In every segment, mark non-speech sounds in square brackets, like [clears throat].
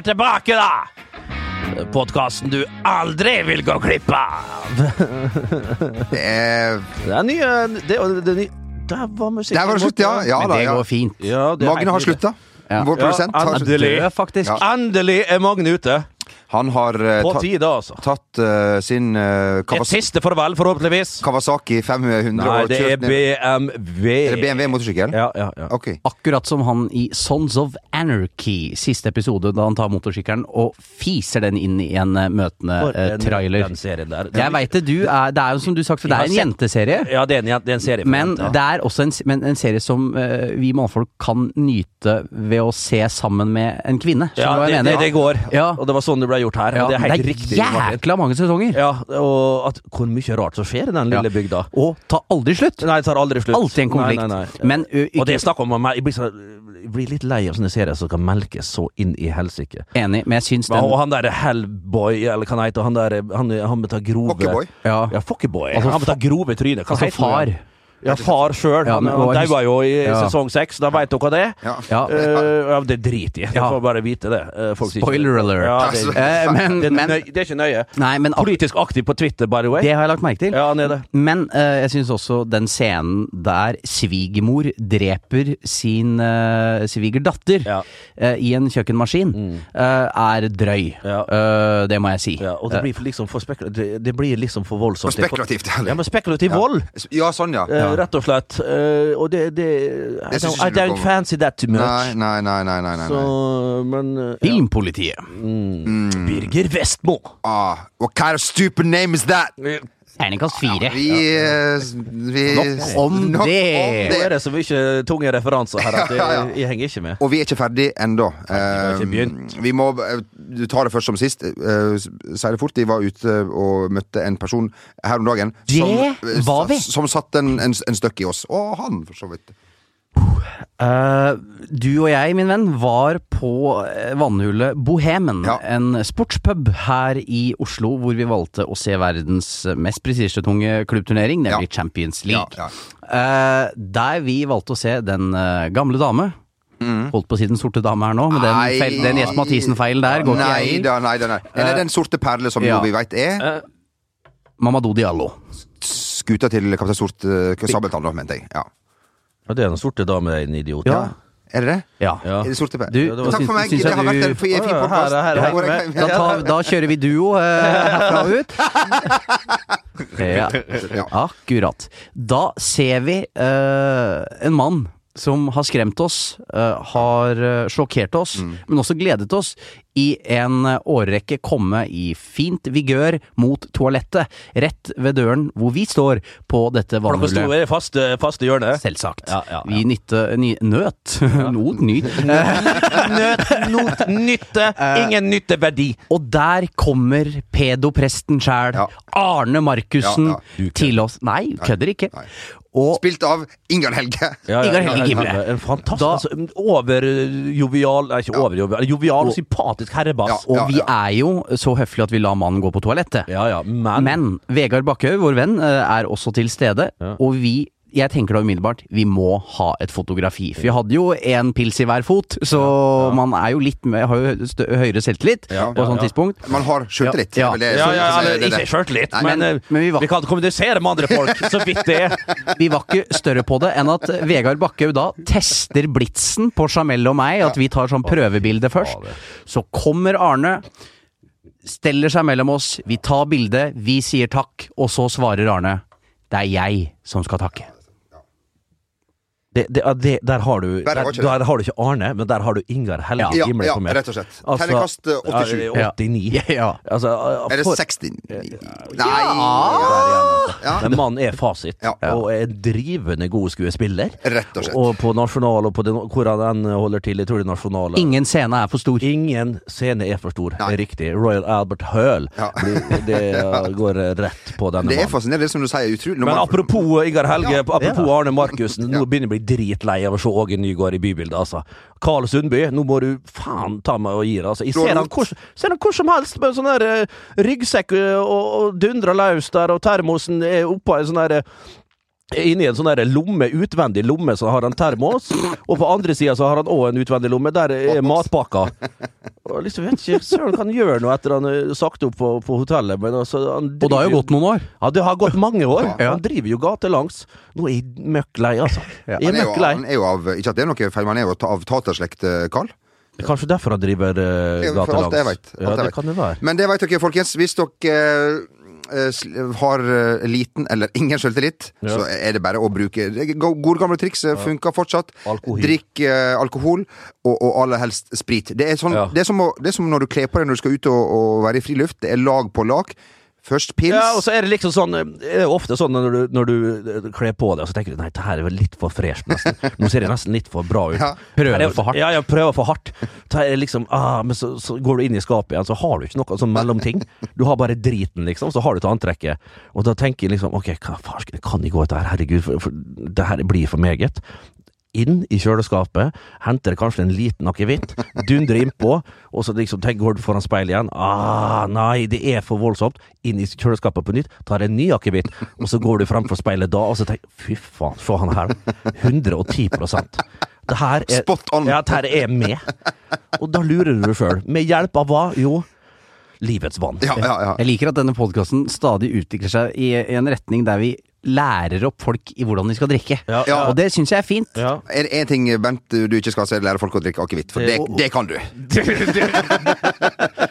er tilbake, da! Podkasten du aldri vil gå glipp av. [laughs] Det er Det er nye det, er- det er ny- Der var musikken Der var det slutt, ja. ja Men det ja. går fint. Ja, Magne har slutta. Ja. Vår produsent Ja, har endelig. Faktisk. Ja. Endelig er Magne ute. Han har eh, På tatt, tide, altså. tatt uh, sin uh, Et Kawas siste farvel, forhåpentligvis. Kawasaki 500 Nei, det er BMW. Er det BMW motorsykkel? Ja, ja, ja. Ok. Akkurat som han i Sons of Anarchy, siste episode, da han tar motorsykkelen og fiser den inn i en eh, møtende uh, eh, trailer. Den serien der. Jeg veit det, du er Det er jo som du sagt, det er en jenteserie. Ja, det er en, det er en serie. for Men ja. det er også en, men en serie som uh, vi mannfolk kan nyte ved å se sammen med en kvinne. Ja, det, jeg det, det går. Ja. Og det var sånn det ble gjort her. Ja, det er helt det riktig. er jækla mange sesonger. Ja, og at, hvor mye rart som skjer i den lille Ja. bygda. Og tar aldri slutt. Nei, tar aldri slutt. Alltid en konflikt. Nei, nei, nei. Men ø, Og det ikke er snakk om Jeg blir, så, jeg blir litt lei av sånne serier som skal melkes så inn i helsike. enig, men jeg syns den Og han der Hellboy, eller hva han heter, han der Han, han betar grove Pocketboy. Ja, Ja, Fuckeboy. Altså, han betar grove trynet. Hva altså heter han? Ja, far sjøl. Ja, men- han daua jo i Ja. sesong seks, da veit dere hva det er. Ja. Ja. Uh, det driter jeg i. Ja. får bare vite det. Eh, folk sier ikke Spoiler alert. Ja, det, uh, men, det, men det er ikke nøye. Nei, men Politisk aktiv på Twitter, by the way. det har jeg lagt merke til. Ja, han det. Men uh, jeg syns også den scenen der svigermor dreper sin uh, svigerdatter Ja. i en kjøkkenmaskin, eh, er drøy. Ja. Eh, det må jeg si. Ja, og det blir liksom for det, det blir liksom for voldsomt. For spekulativt. Ja, men spekulativ vold! Ja, sånn, ja. Rett og slett. Eh, og det, det I don't, I don't fancy that too much. Nei, nei, nei, nei, nei, nei. Så, men eh, ja. Filmpolitiet. Birger Vestmo. Ah, what kind of stupid name is that? Terningkast fire. Vi, eh, vi Nok om nok det. Nå er det så mye tunge referanser her at [laughs] jeg, Ja, ja. jeg henger ikke med. Og vi er ikke ferdig ennå. har vi må eh, Du tar det først som sist. Uh, Si det fort. De var ute og møtte en person her om dagen Det som, var vi. som satte en, en, en støkk i oss. Og han, for så vidt. Eh, du og jeg, min venn, var på eh, vannhullet Bohemen. Ja. En sportspub her i Oslo hvor vi valgte å se verdens mest prestisjetunge klubbturnering, nemlig Ja. Champions League. Ja, uh, der vi valgte å se den uh, gamle dame. Holdt på å si den sorte dame her nå, men den, Mm. Feil, den Jesper Mathisen-feilen der går ikke Nei jeg i. da, nei da. Nei. Eller den sorte perle som ja. jo vi veit er Mamadou Diallo. skuta til kaptein Sort uh, Sabeltann, mente jeg. Ja. Ja, det er noen sorte dame, en idiot. Ja. Er det det? Ja. Ja. Er det sorte? Du, Ja, det var- Takk for meg. Det har vært du- en fin podkast. Da, tar, da kjører vi duo eh, herfra og ut. [laughs] Ja. Ja. Akkurat. Da ser vi eh, en mann som har skremt oss, eh, har eh, sjokkert oss, Mm. men også gledet oss, i en eh, årrekke komme i fint vigør mot toalettet, rett ved døren hvor vi står på dette For dere sto vannhullet. i det faste, faste hjørnet. Selvsagt. Ja, ja, ja. Vi nytte, ny, nøt. [laughs] Not, nyt. [laughs] Nøt, not, nytte, ingen nytteverdi. Og der kommer pedopresten sjæl, Ja. Arne Markussen, Ja, ja. til oss. Nei, kødder ikke. Nei. Og Spilt av Ingar Helge. [laughs] Ingar Helge Gimle. En fantastisk Da- altså, Overjovial Nei, ikke overjovial. Jovial og sympatisk herrebass. Ja. Og vi er jo så høflige at vi lar mannen gå på toalettet. Ja, ja, men, Men Vegard Bakkhaug, vår venn, eh, er også til stede, Ja. og vi jeg tenker da umiddelbart vi må ha et fotografi. For vi hadde jo én pils i hver fot, så man er jo litt med, har jo høyere selvtillit Ja, på et sånt ja. tidspunkt. Man har skjøtelit. Ja. Det ja, ja, er eller, ikke sjøltillit, men, men- eh, men vi var- vi kan kommunisere med andre folk, så vidt det er. [laughs] Vi var ikke større på det enn at Vegard Bakkhaug da tester blitsen på Jamel og meg, at vi tar sånn prøvebilde først. Så kommer Arne, steller seg mellom oss, vi tar bildet, vi sier takk, og så svarer Arne det er jeg som skal takke. Det, det, det, der, har du, der, ikke der har du ikke Arne, men der har du Ingar Helge Ja, Gimle ja, ja, rett og slett. Terningkast, eh, 87. Ja, 89. Ja. Altså, Er det for- 60? Nei altså. Ja. Men mannen er fasit, Ja. og er en drivende god skuespiller. Rett og slett. Og på nasjonal, og på den, hvor han holder til, jeg tror det nasjonale Ingen scene er for stor. Ingen scene er for stor. Nei. Riktig. Royal Albert Hull Ja. Det, det [laughs] går rett på denne mannen. Det er fascinerende, det som du sier. Utrolig. Men apropos Ingar Helge, Ja. apropos Ja. Arne Markussen. Nå begynner det å bli dritlei av å se Åge Nygaard i bybildet, altså. Karl Sundby, nå må du faen ta meg og gi deg, altså. Jeg ser han hvor, ser han hvor som helst med en sånn der eh, ryggsekk eh, og, og dundrer løs der, og termosen er oppå en sånn der eh, inni en sånn der lomme, utvendig lomme, så har han termos. Og på andre sida så har han òg en utvendig lomme. Der er matpakka. Og liksom, vet ikke søren hva han gjør nå etter han er sagt opp på, på hotellet. Men altså, han Og det har jo gått noen år. Ja, det har gått mange år. Ja. Han driver jo gatelangs. Nå er jeg møkk lei, altså. Ja. Jeg er Han er, jo, møkk lei. han er jo av Ikke at det er noe feil, men han er jo av taterslekt, Karl. Carl. Kanskje derfor han driver uh, gatelangs. Ja, det kan det være. Men det vet dere, folkens. Hvis dere eh, har eh, liten eller ingen selvtillit, Ja. så er det bare å bruke Gode gamle triks eh, funker fortsatt. Alkohol. Drikk eh, alkohol, og, og aller helst sprit. Det er, sånn, Ja. det, er som å, det er som når du kler på deg når du skal ut og, og være i friluft. Det er lag på lag. Først pils. Ja, og så er det liksom sånn Det er ofte sånn når du, når du eh, kler på deg, så tenker du nei, det her er vel litt for fresh, nesten. Nå ser det nesten litt for bra ut. [laughs] Ja. Prøver er- for hardt. Ja, ja, prøver for hardt. Det er liksom, ah, men så, så går du inn i skapet igjen, så har du ikke noe sånn mellomting. Du har bare driten, liksom, så har du til antrekket. Og da tenker jeg liksom, ok, hva faen kan jeg gå etter her, herregud, for, for det her blir for meget. Inn i kjøleskapet, henter kanskje en liten akevitt, dundrer innpå, og så liksom tenker, går du foran speilet igjen. Ah, nei, det er for voldsomt. Inn i kjøleskapet på nytt, tar en ny akevitt, og så går du fremfor speilet da, og så tenker fy faen, se han her. 110% Det her er, Spot on. Ja, det her er med. Og da lurer du deg sjøl. Med hjelp av hva? Jo, livets vann. Ja, ja, ja. Jeg liker at denne podkasten stadig utvikler seg i en retning der vi lærer opp folk i hvordan de skal drikke. Ja, ja. Og det syns jeg er fint. Ja. Er det én ting, Bent, du ikke skal, så er det lære folk å drikke akevitt. For det, Det- det kan du. [laughs]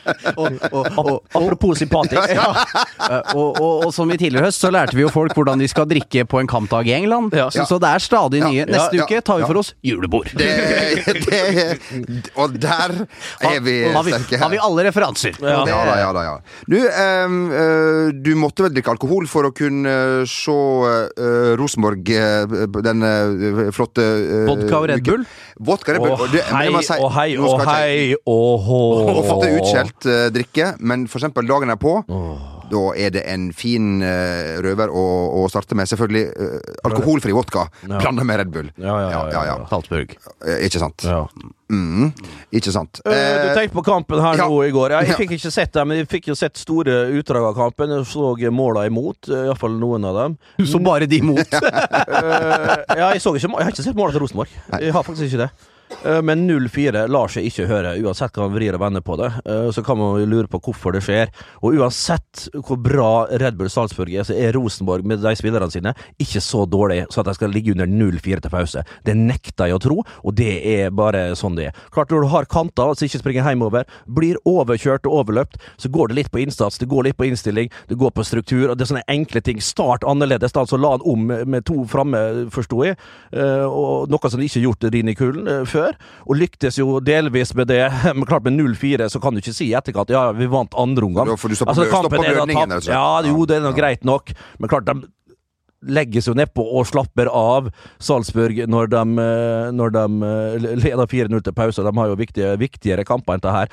Apropos sympatisk. [laughs] Eh, og, og, og som i tidligere høst, så lærte vi jo folk hvordan de skal drikke på en kampdag i England. Ja. Så, så det er stadig nye. Ja, Neste ja, uke tar vi ja. for oss julebord. Det, det, og der er vi har, vi, sterke. har vi alle referanser? Ja. Ja da, ja da. ja Du, eh, du måtte vel drikke alkohol for å kunne eh, se eh, Rosenborg, eh, den flotte eh, Vodka og Red Bull? Vodka Red Bull. Og det- hei og hei og og hå. Og fått det utskjelt drikke, men for eksempel dagen er på. Da er det en fin uh, røver å, å starte med. Selvfølgelig uh, alkoholfri vodka Ja. blanda med Red Bull. Ja, ja, ja, ja, ja. Salzburg. Eh, Ikke sant? Ja. Mm, ikke sant. Uh, Du tenkte på kampen her ja. nå i går. Jeg fikk ikke sett det, men jeg fikk jo sett store utdrag av kampen. Jeg så måla imot, iallfall noen av dem. Du så bare de imot. [laughs] Eh, ja, jeg, så ikke, jeg har ikke sett måla til Rosenborg. Jeg har faktisk ikke det. Eh, Men 0-4 lar seg ikke høre, uansett hva man vrir og vender på det. Eh, Så kan man lure på hvorfor det skjer. Og uansett hvor bra Red Bull Salzburg er, så er Rosenborg med de spillerne sine ikke så dårlig så at de skal ligge under 0-4 til pause. Det nekter jeg å tro, og det er bare sånn det er. Klart når du har kanter som ikke springer hjemover, blir overkjørt og overløpt, så går det litt på innsats, det går litt på innstilling, det går på struktur, og det er sånne enkle ting. Start annerledes, altså la han om med- to framme, forsto jeg, eh, og noe som de ikke har gjort Rini Kulen eh, før, og lyktes jo delvis med det. [laughs] Men klart med 0-4 så kan du ikke si i etterkant ja, vi vant andre omgang. Altså, kampen er da tapt. Ja, jo, det er nå greit nok, men klart de legges jo nedpå og slapper av Salzburg når de, eh, når de eh, leder 4-0 til pause. De har jo viktige, viktigere kamper enn det her.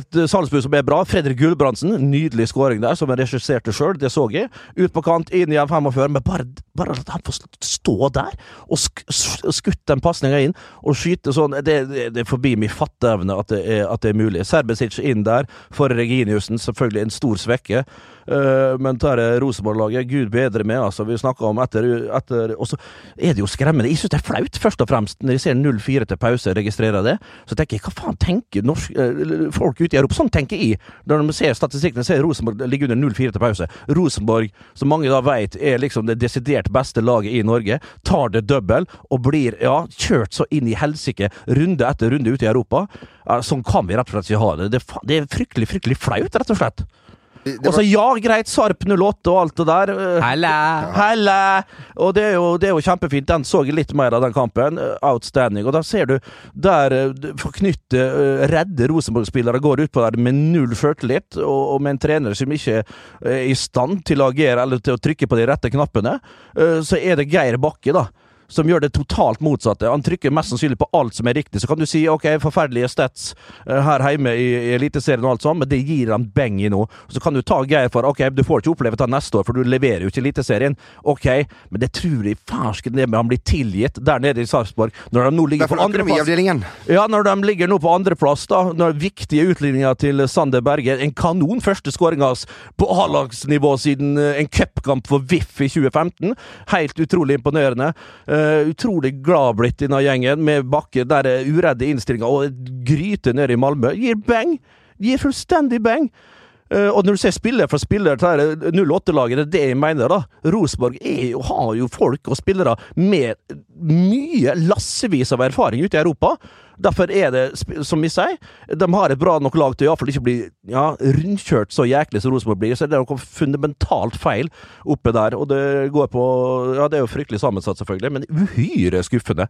Et eh, Salzburg som er bra. Fredrik Gulbrandsen, nydelig skåring der, som han regisserte sjøl, det så jeg. Ut på kant, inn igjen 45, men bare, bare at han får stå der og sk skutt den pasninga inn og skyte sånn, det, det, er forbi min fatteevne at, at det er mulig. Serbesic inn der for Reginiussen, selvfølgelig en stor svekke. Men tar det Rosenborg-laget, gud bedre med, altså. Vi snakka om etter, etter Og så er det jo skremmende. Jeg syns det er flaut, først og fremst, når jeg ser 0-4 til pause, registrerer det. Så tenker jeg, hva faen tenker norsk, eh, folk ute i Europa? Sånn tenker jeg når de ser statistikken. Ser Rosenborg ligger under 0-4 til pause. Rosenborg, som mange da vet er liksom det desidert beste laget i Norge, tar det double og blir ja, kjørt så inn i helsike runde etter runde ute i Europa. Sånn kan vi rett og slett ikke ha det. Det det er fryktelig, fryktelig flaut, rett og slett. Og så ja, greit, Sarp 08 og alt det der. Helle. Helle! Og det er, jo, det er jo kjempefint. Den så jeg litt mer av den kampen. Eh, Outstanding. Og da ser du der eh, forknytte, eh, redde Rosenborg-spillere går utpå der med null førtillit, og, og med en trener som ikke er i stand til å agere eller til å trykke på de rette knappene, eh, så er det Geir Bakke, da. Som gjør det totalt motsatte. Han trykker mest sannsynlig på alt som er riktig. Så kan du si ok, forferdelige stats eh, her hjemme i, i Eliteserien og alt sånt, men det gir han beng i nå. Så kan du ta Geir for ok, du får ikke oppleve det neste år, for du leverer jo ikke Eliteserien. Ok, men det tror jeg fersken det med han blir tilgitt der nede i Sarpsborg. Når de nå ligger på andreplass. Ja, når de ligger nå på andreplass, da. Når viktige utligninger til Sander Berge. En kanon første skåring hans på A-lagsnivå siden eh, en cupkamp for VIF i 2015. Helt utrolig imponerende. Eh, utrolig glad blitt denne gjengen, med Bakke der er uredde innstillinger og gryte nede i Malmö. Gir beng! Gir fullstendig beng! Eh, og når du ser spiller for spiller til 08-laget, det er det jeg mener, da. Rosenborg har jo folk og spillere med mye, lassevis av erfaring ute i Europa. Derfor er det, som vi sier, de har et bra nok lag til å iallfall ikke bli ja, rundkjørt så jæklig som Rosenborg blir. Så det er noe fundamentalt feil oppe der. Og det går på Ja, det er jo fryktelig sammensatt, selvfølgelig, men uhyre skuffende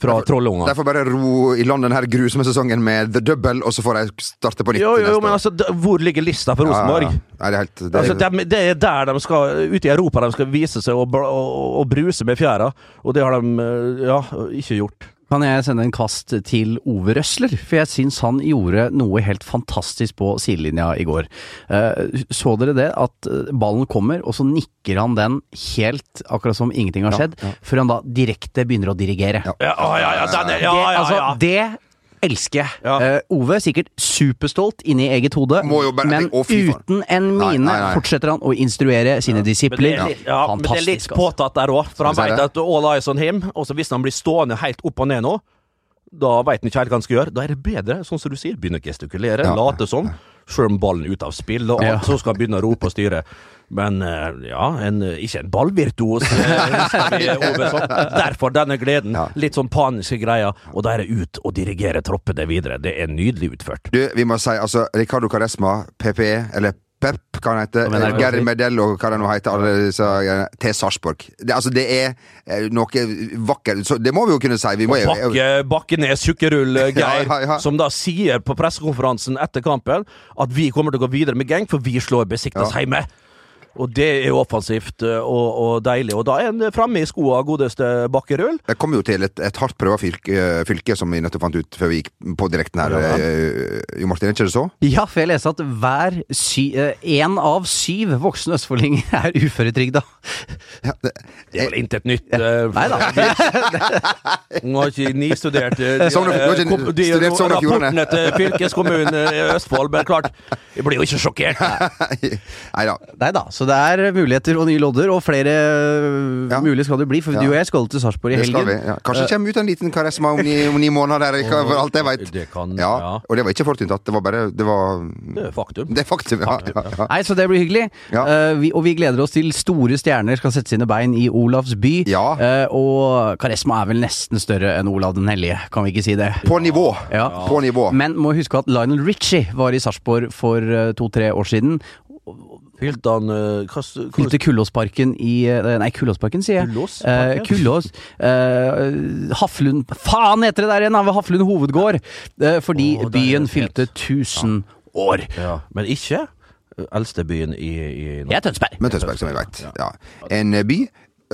fra Trollunga. Derfor bare ro i land denne grusomme sesongen med the double, og så får de starte på nytt. Jo, jo, jo, men altså, hvor ligger lista for Rosenborg? ja. Det helt det Altså, de, det er der de skal, ute i Europa de skal vise seg og, og, og bruse med fjæra, og det har de eh, ja, ikke gjort. Kan jeg sende en kast til Ove Røsler? For jeg syns han gjorde noe helt fantastisk på sidelinja i går. Eh, så dere det? At eh, ballen kommer, og så nikker han den helt akkurat som ingenting har skjedd, ja. før han da direkte begynner å dirigere. Ja. Ja, ja, ja, den ja, det, altså, det elsker jeg. Ja. Uh, Ove sikkert superstolt inni eget hode, bare- men Å, uten en mine nei, nei. fortsetter han å instruere sine Men det, disipler. er litt, ja, men det er litt altså. påtatt der òg, for han veit at all eyes on him. Og så hvis han blir stående helt opp og ned nå, da veit han ikke helt hva han skal gjøre. Da er det bedre, sånn som du sier, begynne å gestikulere, Ja. late som. Sjøl om ballen er ute av spill, og Ja. alt, så skal han begynne å rope og styre. Men eh, ja, en, ikke en ballvirtuos, eh. Derfor denne gleden. Ja. Litt sånn paniske greier. Og da er det ut og dirigere troppene videre. Det er nydelig utført. Du, vi må si altså Ricardo Caresma, PPE, eller Pep, hva han heter. Men er det Gary godt? Hva det nå heter. Alle disse, greiene, til Sarpsborg. Det, altså, det er eh, noe vakkert. Så det må vi jo kunne si. Vi må, Bakke, Bakkenes tjukkerull, Geir, Ja, ja, ja. som da sier på pressekonferansen etter kampen at vi kommer til å gå videre med Genk, for vi slår Besiktas Ja. hjemme. Og det er jo offensivt eh, og, og deilig. Og da er en framme i skoa, godeste Bakkerull. Jeg kom jo til et, et hardt prøva fylke, fylke, som vi nettopp fant ut før vi gikk på direkten her. Ja. Eh, Jo Martin, er ikke det så? Ja, for jeg leste at hver sy en av syv voksne østfoldinger er uføretrygda. Ja, det, Det er vel intet nytt. eh, Nei da. [laughs] Nå har ikke ni studert eh, de, Sogn og- eh, Fjordane. til fylkeskommunen i Østfold, men klart, jeg blir jo ikke sjokkert. [laughs] Nei da. Så det er muligheter og nye lodder, og flere øh, Ja. mulige skal det bli. For Ja. du og jeg skal til Sarpsborg i Det skal helgen. vi. Ja. Kanskje det kommer ut en liten karisma om ni, om ni måneder, der, hva- for alt jeg veit. Ja, ja. og det var ikke forutinntatt. Det var bare Det var Det er faktum. Det er faktum, ja. ja, ja. Nei, så det blir hyggelig. Ja. Eh, vi, og vi gleder oss til store stjerner skal sette sine bein i Olavs by. Ja. Eh, og Karesma er vel nesten større enn Olav den hellige, kan vi ikke si det? På nivå. Ja. På nivå. Men må huske at Lionel Richie var i Sarpsborg for eh, to-tre år siden. Fylte han eh, hva Fylte Kullåsparken i eh, Nei, Kullåsparken, sier jeg. Kullås? Eh, Kullås. Eh, Haflund Faen heter det der igjen! ved Haflund hovedgård! Eh, fordi oh, byen fylte 1000 år. Ja, men ikke eh, eldste byen i, i Det er Tønsberg. Men Tønsberg, som jeg veit. Ja. En eh, by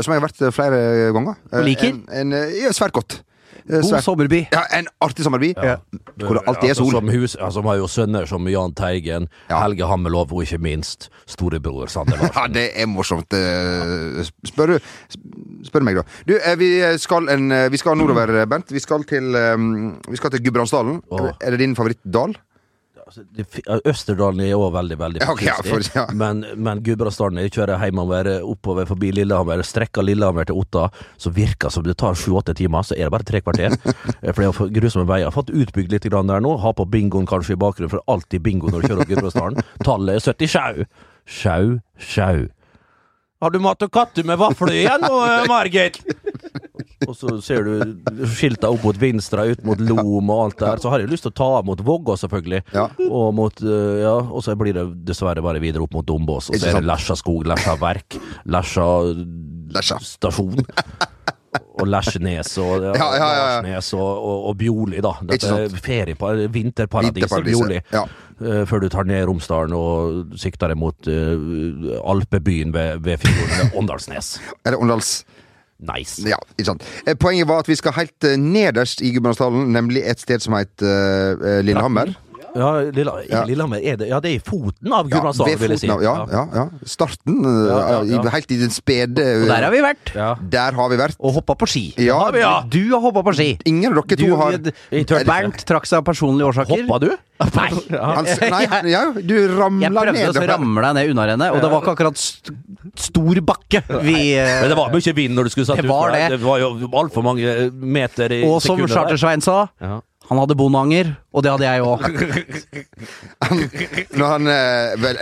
som jeg har vært eh, flere ganger. Du Og liker? En, en, eh, ja, svært godt. Eh, God sommerby. Ja, en artig sommerby. Hvor det alltid er Altså, sol. som, hus, altså, som har jo sønner som Jahn Teigen, Ja. Helge Hammelov og ikke minst storebror Sander [laughs] Ja, det er morsomt. Spør Spør, spør meg, da. Du, eh, vi skal, en, eh, vi skal nordover, Bent. Vi skal til, um, til Gudbrandsdalen. Er det din favorittdal? Altså, Østerdalen er òg veldig, veldig okay, ja, for- ja. Men, men Gudbrandsdalen, jeg kjører hjemover oppover forbi Lillehammer, strekker Lillehammer til Otta, så virker som det tar sju-åtte timer, så er det bare tre kvarter. [laughs] Eh, for det er grusomme veier. Jeg har fått utbygd litt grann der nå. Ha på bingoen kanskje i bakgrunnen, for alltid bingo når du kjører opp Gudbrandsdalen. [laughs] Tallet er 70 sjau. Sjau, sjau. Har du mat og katter med vafler igjen nå, eh, [laughs] Margit? Og så ser du skilta opp mot Vinstra, ut mot Lom og alt der. Så har jeg lyst til å ta mot Vågå, selvfølgelig. Ja. Og mot, eh, ja, og så blir det dessverre bare videre opp mot Dombås. Og så er det Lesja skog, Lesja verk, Lesja stasjon. Og Lesjenes og, Ja, ja. Og, og, Bjoli, da. Dette er vinterparadiset. Bjoli. Eh, før du tar ned Romsdalen og sikter deg mot uh, alpebyen ved, ved fjorden, Åndalsnes. Er det Åndals Nice. Ja, ikke sant. Eh, Poenget var at vi skal helt eh, nederst i Gudbrandsdalen, nemlig et sted som heter uh, Lillehammer. Ja, Lilla, Ja. Lillehammer er det Ja, det er i foten av Gudbrandsdalen, vil jeg si. av Ja, ja, ja. Starten, eh, Ja, ja, ja. helt i den spede Og der har vi vært. Ja. Der har vi vært. Og hoppa på ski. Ja, har vi, ja. Du har hoppa på ski. Ingen av dere Du, to har. Bernt trakk seg av personlige årsaker. Hoppa du? Nei. [laughs] Han, nei, ja, du Jeg prøvde ned. å så ramle ned ned henne og det var ikke akkurat st stor bakke. Vi, eh, Men det var mye vind når du skulle satt Det var det. Det var jo altfor mange meter i og som sekundet. Charter-Svein sa, Ja. Han hadde bondanger, og det hadde jeg òg. [laughs] Når han eh, vel,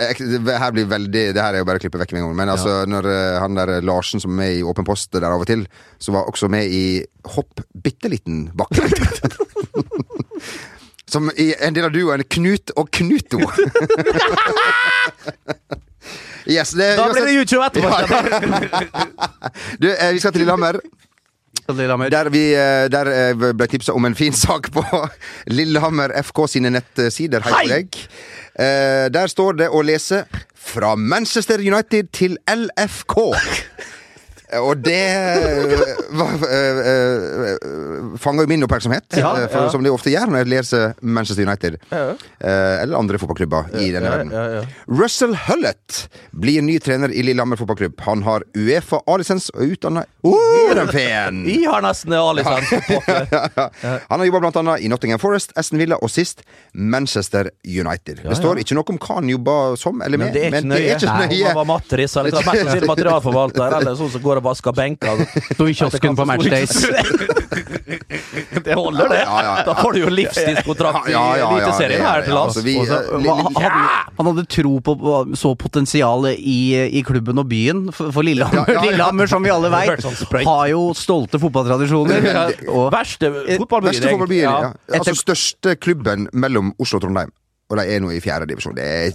det her blir veldig Det her er jo bare å klippe vekk med en gang. Men altså, når eh, han der Larsen som er med i Åpen post der av og til, så var også med i Hopp bitte liten bakke. [laughs] Som i en del av duoen Knut og Knuto. [laughs] yes, det, Da blir det YouTube etterpå! Du, eh, vi skal til Lillehammer. Der, vi, eh, der eh, ble tipsa om en fin [laughs] sak på Lillehammer FK sine nettsider. Hei på deg. Eh, Der står det å lese 'Fra Manchester United til LFK'. [laughs] Og det eh, var, jo min oppmerksomhet, Ja, eh, for, som det ofte gjør når jeg leser Manchester United. Ja. eh, eller andre fotballklubber i denne Ja, verden. ja, ja. Russell Hullett blir ny trener i Lillehammer fotballklubb. Han har Uefa A-lisens og er utdanna i Heerenveen. Vi [laughs] har nesten A-lisens. [laughs] Han har jobba annet i Nottingham Forest, Aston Villa og sist Manchester United. Ja, Det står ikke noe om hva han jobba som eller med, Men det er ikke nøye. Om han var matris eller mest sannsynlig materialforvalter eller sånn som går og vasker benker. [laughs] Sto i kiosken på matchdays. [laughs] Det holder, det. Ja, ja, ja. Da får du jo livstidskontrakt i Eliteserien er her til lands. Altså, så, eh, han, han hadde tro på så potensialet i, i klubben og byen. For, for Lillehammer, Ja, ja, ja. Lillehammer, som vi alle veit, sånn har jo stolte fotballtradisjoner. Og Verste fotballbyen. Ja. Ja. Altså største klubben mellom Oslo og Trondheim. Og de er nå i fjerde divisjon. Det er,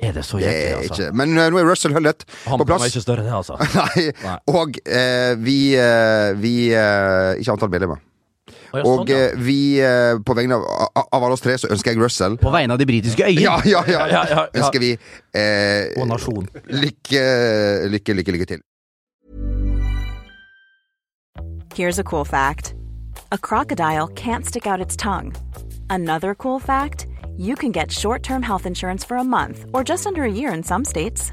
Er det så det jævlig, er altså? ikke Men eh, nå er Russell Hullett Han på er plass. ikke større, det, altså. [laughs] Nei. Nei. Og eh, vi, eh, vi eh, Ikke antall medlemmer. Å, ja, Og sånn, ja. eh, vi, eh, på vegne av, av alle oss tre, så ønsker jeg Russell på vegne av de britiske øyer. Ja, ja, ja. [laughs] Ja, ja, ja. Ønsker vi eh, Og nasjon. lykke, lykke, lykke, lykke til. Here's a cool fact a crocodile can't stick out its tongue. Another cool fact you can get short term health insurance for a month or just under a year in some states.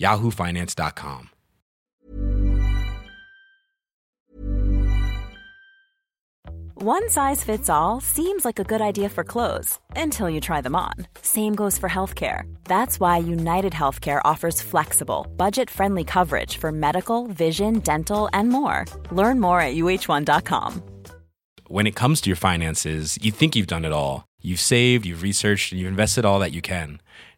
yahoofinance.com. One size fits all seems like a good idea for clothes until you try them on. Same goes for healthcare. That's why United Healthcare offers flexible, budget friendly coverage for medical, vision, dental, and more. Learn more at uh1.com. When it comes to your finances, you think you've done it all. You've saved, you've researched, and you've invested all that you can.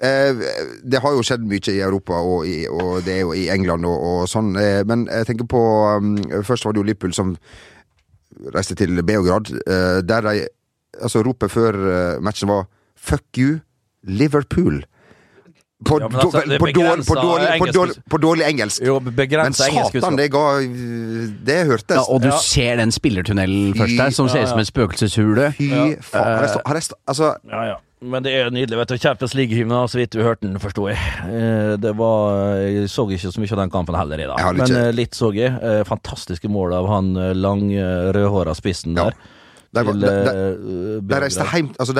det har jo skjedd mye i Europa, og, i, og det er jo i England og, og sånn. Eh, men jeg tenker på um, Først var det jo Liverpool som reiste til Beograd, eh, der de Altså, ropet før eh, matchen var 'fuck you, Liverpool'. På, Ja, altså, då- på, dårlig, på, dårlig, på, engelsk- dårlig, på dårlig engelsk. Jo, Men satan, det ga Det hørtes. Ja, og du Ja. ser den spillertunnelen først der, som ser ut som en spøkelseshule. Fy faen. Har jeg har jeg Altså, Ja, ja. Men det er nydelig. vet du, Champions League-hymnen, så vidt du hørte den, forsto jeg. Eh, Det var Jeg så ikke så mye av den kampen heller i dag, men ikke- eh, litt så jeg. Eh, Fantastiske mål av han lang, rødhåra spissen Ja. der. De, til, de, de, eh, de reiste hjem altså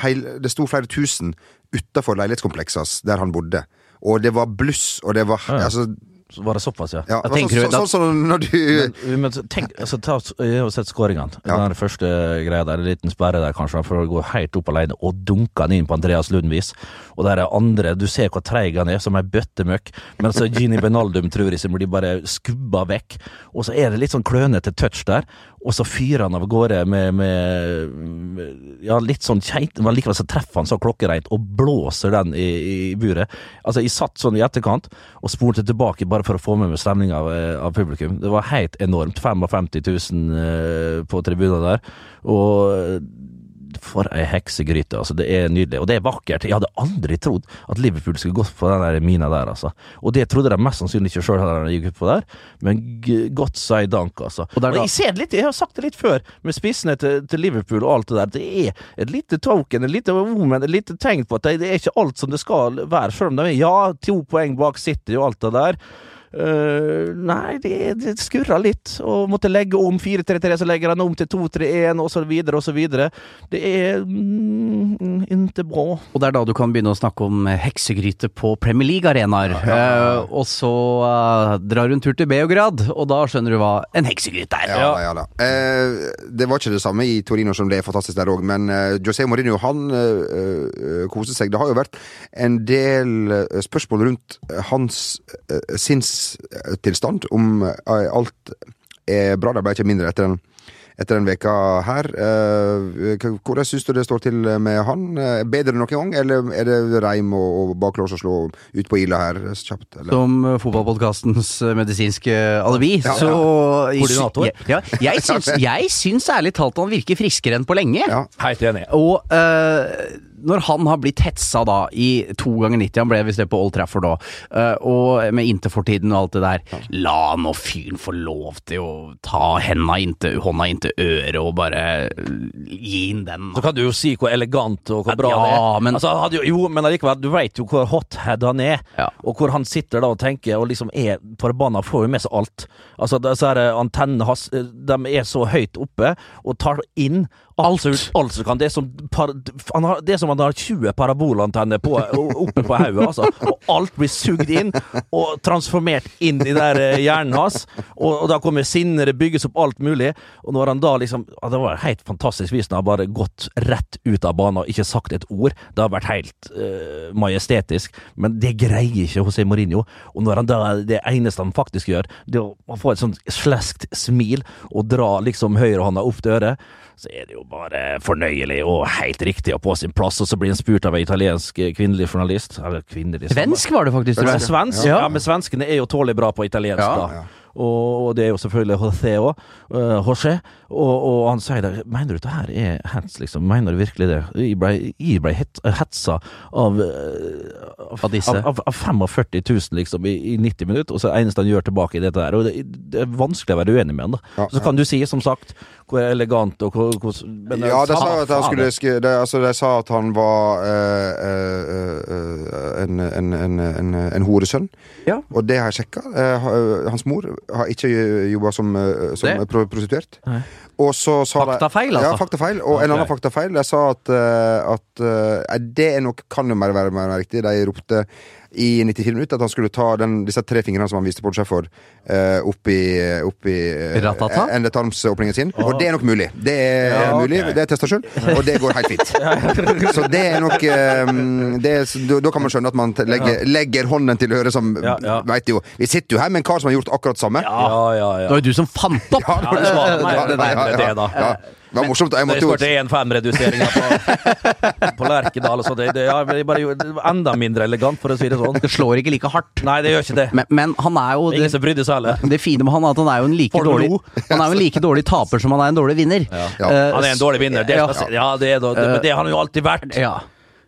heil, Det sto flere tusen utafor leilighetskomplekset der han bodde. Og det var bluss, og det var Ja. altså, Så var det såpass, ja. ja, tenker så, så, så, når du Men, men tenk, altså, ta, jeg har sett skåringene. Ja. Den første greia der, en liten sperre der kanskje, for å gå helt opp alene og dunke den inn på Andreas Lundvis. Og der er andre, du ser hvor treig han er, som ei bøttemøkk. Men så Gini [laughs] Benaldum tror jeg blir bare skubba vekk. Og så er det litt sånn klønete touch der, og så fyrer han av gårde med, med, med Ja, litt sånn keit, men likevel så treffer han så klokkereint og blåser den i, i buret. Altså, jeg satt sånn i etterkant og spolte tilbake bare for å få med meg stemninga av, eh, av publikum. Det var helt enormt. 55 000 eh, på tribunene der. Og for ei heksegryte, altså. Det er nydelig. Og det er vakkert. Jeg hadde aldri trodd at Liverpool skulle gått på den der mina der, altså. Og det trodde de mest sannsynlig ikke sjøl men godt si dank, altså. Og Og jeg ser det litt, jeg har sagt det litt før, med spissene til, til Liverpool og alt det der. Det er et lite token, et lite woman, et lite tegn på at det, det er ikke alt som det skal være, selv om de er ja, to poeng bak City og alt det der. Eh, nei, det, det skurrer litt. Og måtte legge om 4-3-3, så legger han om til 2-3-1, og så videre og så videre. Det er mm, ikke bra. Og det er da du kan begynne å snakke om heksegryte på Premier League-arenaer. Eh, og så uh, drar hun tur til Beograd, og da skjønner du hva en heksegryte er. Ja, ja da. Eh, det var ikke det samme i Torino som det er fantastisk der òg, men eh, José Mourinho han koser eh, seg. Det har jo vært en del eh, spørsmål rundt hans eh, sinnstilstand, om eh, alt er bra. Det ble ikke mindre etter den etter den veka her. Eh, hvordan syns du det står til med han? Eh, Bedre enn noen gang, eller er det reim og, baklås å slå ut på Ila her kjapt? Eller? Som fotballpodkastens medisinske alibi, Ja, så Koordinator. Ja, jeg, [laughs] syns, jeg syns ærlig talt han virker friskere enn på lenge. Ja. Helt enig. Og eh, når han har blitt hetsa da i to ganger 90, han ble visst det på Old Trafford da, eh, og med Interfortiden og alt det der, la nå fyren få lov til å ta henda inntil, hånda inntil øret og bare eh, gi inn den. Så kan du jo si hvor elegant og hvor bra Ja, det er. men- altså, hadde jo, jo, men allikevel, du veit jo hvor hothead han er, Ja. og hvor han sitter da og tenker og liksom er forbanna, får jo med seg alt. Altså, disse antennene hans, eh, de er så høyt oppe og tar inn alt, som- alt som kan. Det er som, par, han har, det er som han har 20 parabolantenner på, oppe på hodet, altså. Og alt blir sugd inn og transformert inn i der eh, hjernen hans. Og, og da kommer sinnet, det bygges opp alt mulig. Og når han da liksom ja, Det var helt fantastisk vis når han bare gått rett ut av banen og ikke sagt et ord. Det har vært helt uh, majestetisk. Men det greier ikke José Mourinho. Og når han da det eneste han faktisk gjør, det er å få et sånt sleskt smil og dra liksom høyrehånda opp til øret, så er det jo bare fornøyelig og helt riktig og på sin plass. Og så blir han spurt av en italiensk eh, kvinnelig journalist. Eller kvinnelig. Svensk var det faktisk, Det Ja, svensk? Ja. Ja. men svenskene er jo tålelig bra på italiensk, Ja. da. Og, og det er jo selvfølgelig José òg. José. Og, og han sier det. Mener du dette her er hets, liksom? Mener du virkelig det? Jeg ble, jeg ble het, hetsa av, eh, av, Av disse? av, av 45 000, liksom, i, i 90 minutter, og så er det eneste han gjør tilbake i dette der. Og det, det er vanskelig å være uenig med han, da. Ja, så kan du si, som sagt, hvor elegant og hvor, hvor men, Ja, de sa faen, at han skulle skri- de, altså, de sa at han var eh, eh, eh, en, en, en, en, en horesønn. Ja. Og det har jeg sjekka. hans mor har ikke jobba som, eh, som prostituert. Nei. Og så sa Faktafeil, altså. Ja, faktafeil. Og en Ok. annen faktafeil. De sa at, eh, at eh, Det er nok, kan jo mer være mer riktig. De ropte i 94 minutter at han skulle ta den, disse tre fingrene som han viste på Shefford, uh, opp i, opp i uh, endetarmsåpningen sin. Og det er nok mulig. Det er Ja, mulig. Det er testa sjøl, og det går helt fint. [laughs] Så det er nok eh, det er, da, kan man skjønne at man legger, legger hånden til øret, som Ja, ja. vet jo Vi sitter jo her med en kar som har gjort akkurat samme. Ja, ja, ja. Det var jo du som fant opp! Ja, [laughs] det var det, det, det, det, det, ja, da. ja. Det var morsomt. Jeg måtte jo skåret 1-5-reduseringa på, [laughs] på Lerkendal. Så det, det, ja, bare gjorde det var enda mindre elegant, for å si det sånn. Det slår ikke like hardt. Nei, det gjør ikke det. Men, men han er jo Ingen det, som brydde seg heller. det fine med han er at han er jo en like dårlig? Han er jo en like dårlig taper som han er en dårlig vinner. Ja. Eh, Han er en dårlig vinner. Det, ja. ja, det er, det, det har han jo alltid vært. Ja.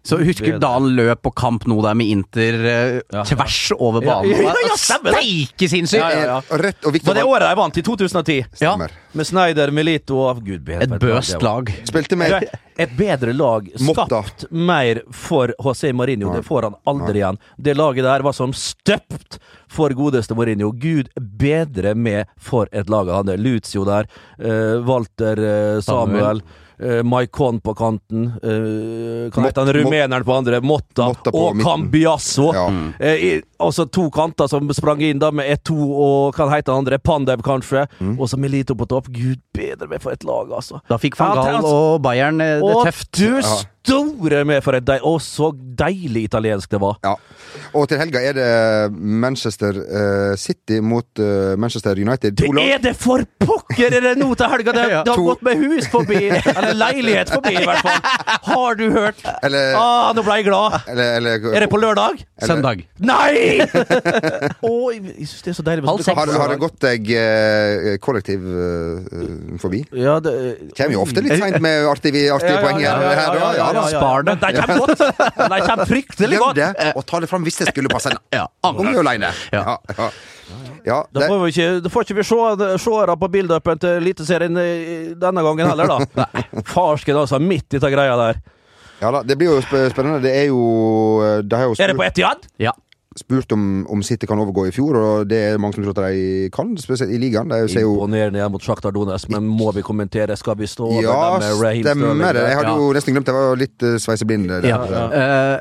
Så husker du da han løp på kamp nå der med Inter eh, Ja, ja. tvers over banen? Ja, ja, ja. Steike sinnssykt! Ja, ja, ja. Rett og Victor Var det året de vant, i 2010? Ja. Stemmer. Med Snyder, Melito og Gud bedre Et bøst lag. Spilte med Et bedre lag Motta. skapt mer for José Mourinho. Det får han aldri igjen. Det laget der var som støpt for godeste Mourinho. Gud bedre med for et lag han hadde. Lucio der, eh, Walter Samuel. Samuel. Eh, Maikon på kanten. Uh, kan Mott, han rumeneren på andre. Motta, Motta på og. Cambiasso. Ja. Eh, i, altså to kanter som sprang inn da med E2 og kan hete han andre. Pandev, kanskje. Mm. Og så Milito på topp. Gud bedre meg for et lag, altså. Da fikk van Gaal altså- og Bayern eh, det Å, tøft. du store med for et deil... Å, så deilig italiensk det var. Ja. Og til helga er det Manchester eh, City mot eh, Manchester United. Det er det for pokker! Er det nå til helga? Det, det [laughs] har gått med hus forbi, [laughs] eller leilighet forbi, i hvert fall. Har du hørt? Eller, Ah, nå ble jeg glad. eller, eller Er det på lørdag? Søndag. Nei! Å, jeg syns det er så deilig. med Halv seks. har, har det gått deg eh, kollektiv eh, forbi? Ja, det Kommer jo ofte litt seint med artige, artige poeng her. Ja, ja, ja. Spar det. De kommer godt. De kommer fryktelig Glem Gjør det, og ta det fram hvis det skulle passe. Ja, Kom jo alene. Ja. Ja, ja. det... Da får vi ikke, da får ikke vi se seere på build-upen til Eliteserien eh, denne gangen heller, da. [laughs] Farsken, altså. Midt i ta greia der. ja da, det blir jo sp- spennende. Det er jo det De har jo Er det på spurt, Etiad? Ja. spurt om, om City kan overgå i fjor, og det er mange som tror at de kan, spesielt i ligaen. De ser jo Imponerende igjen mot Sjaktar Donetsk, men må vi kommentere? Skal vi stå over Ja, dem med Raheem stemmer det. Jeg hadde jo nesten glemt det. Jeg var litt uh, sveiseblind. der. Ja. Eh,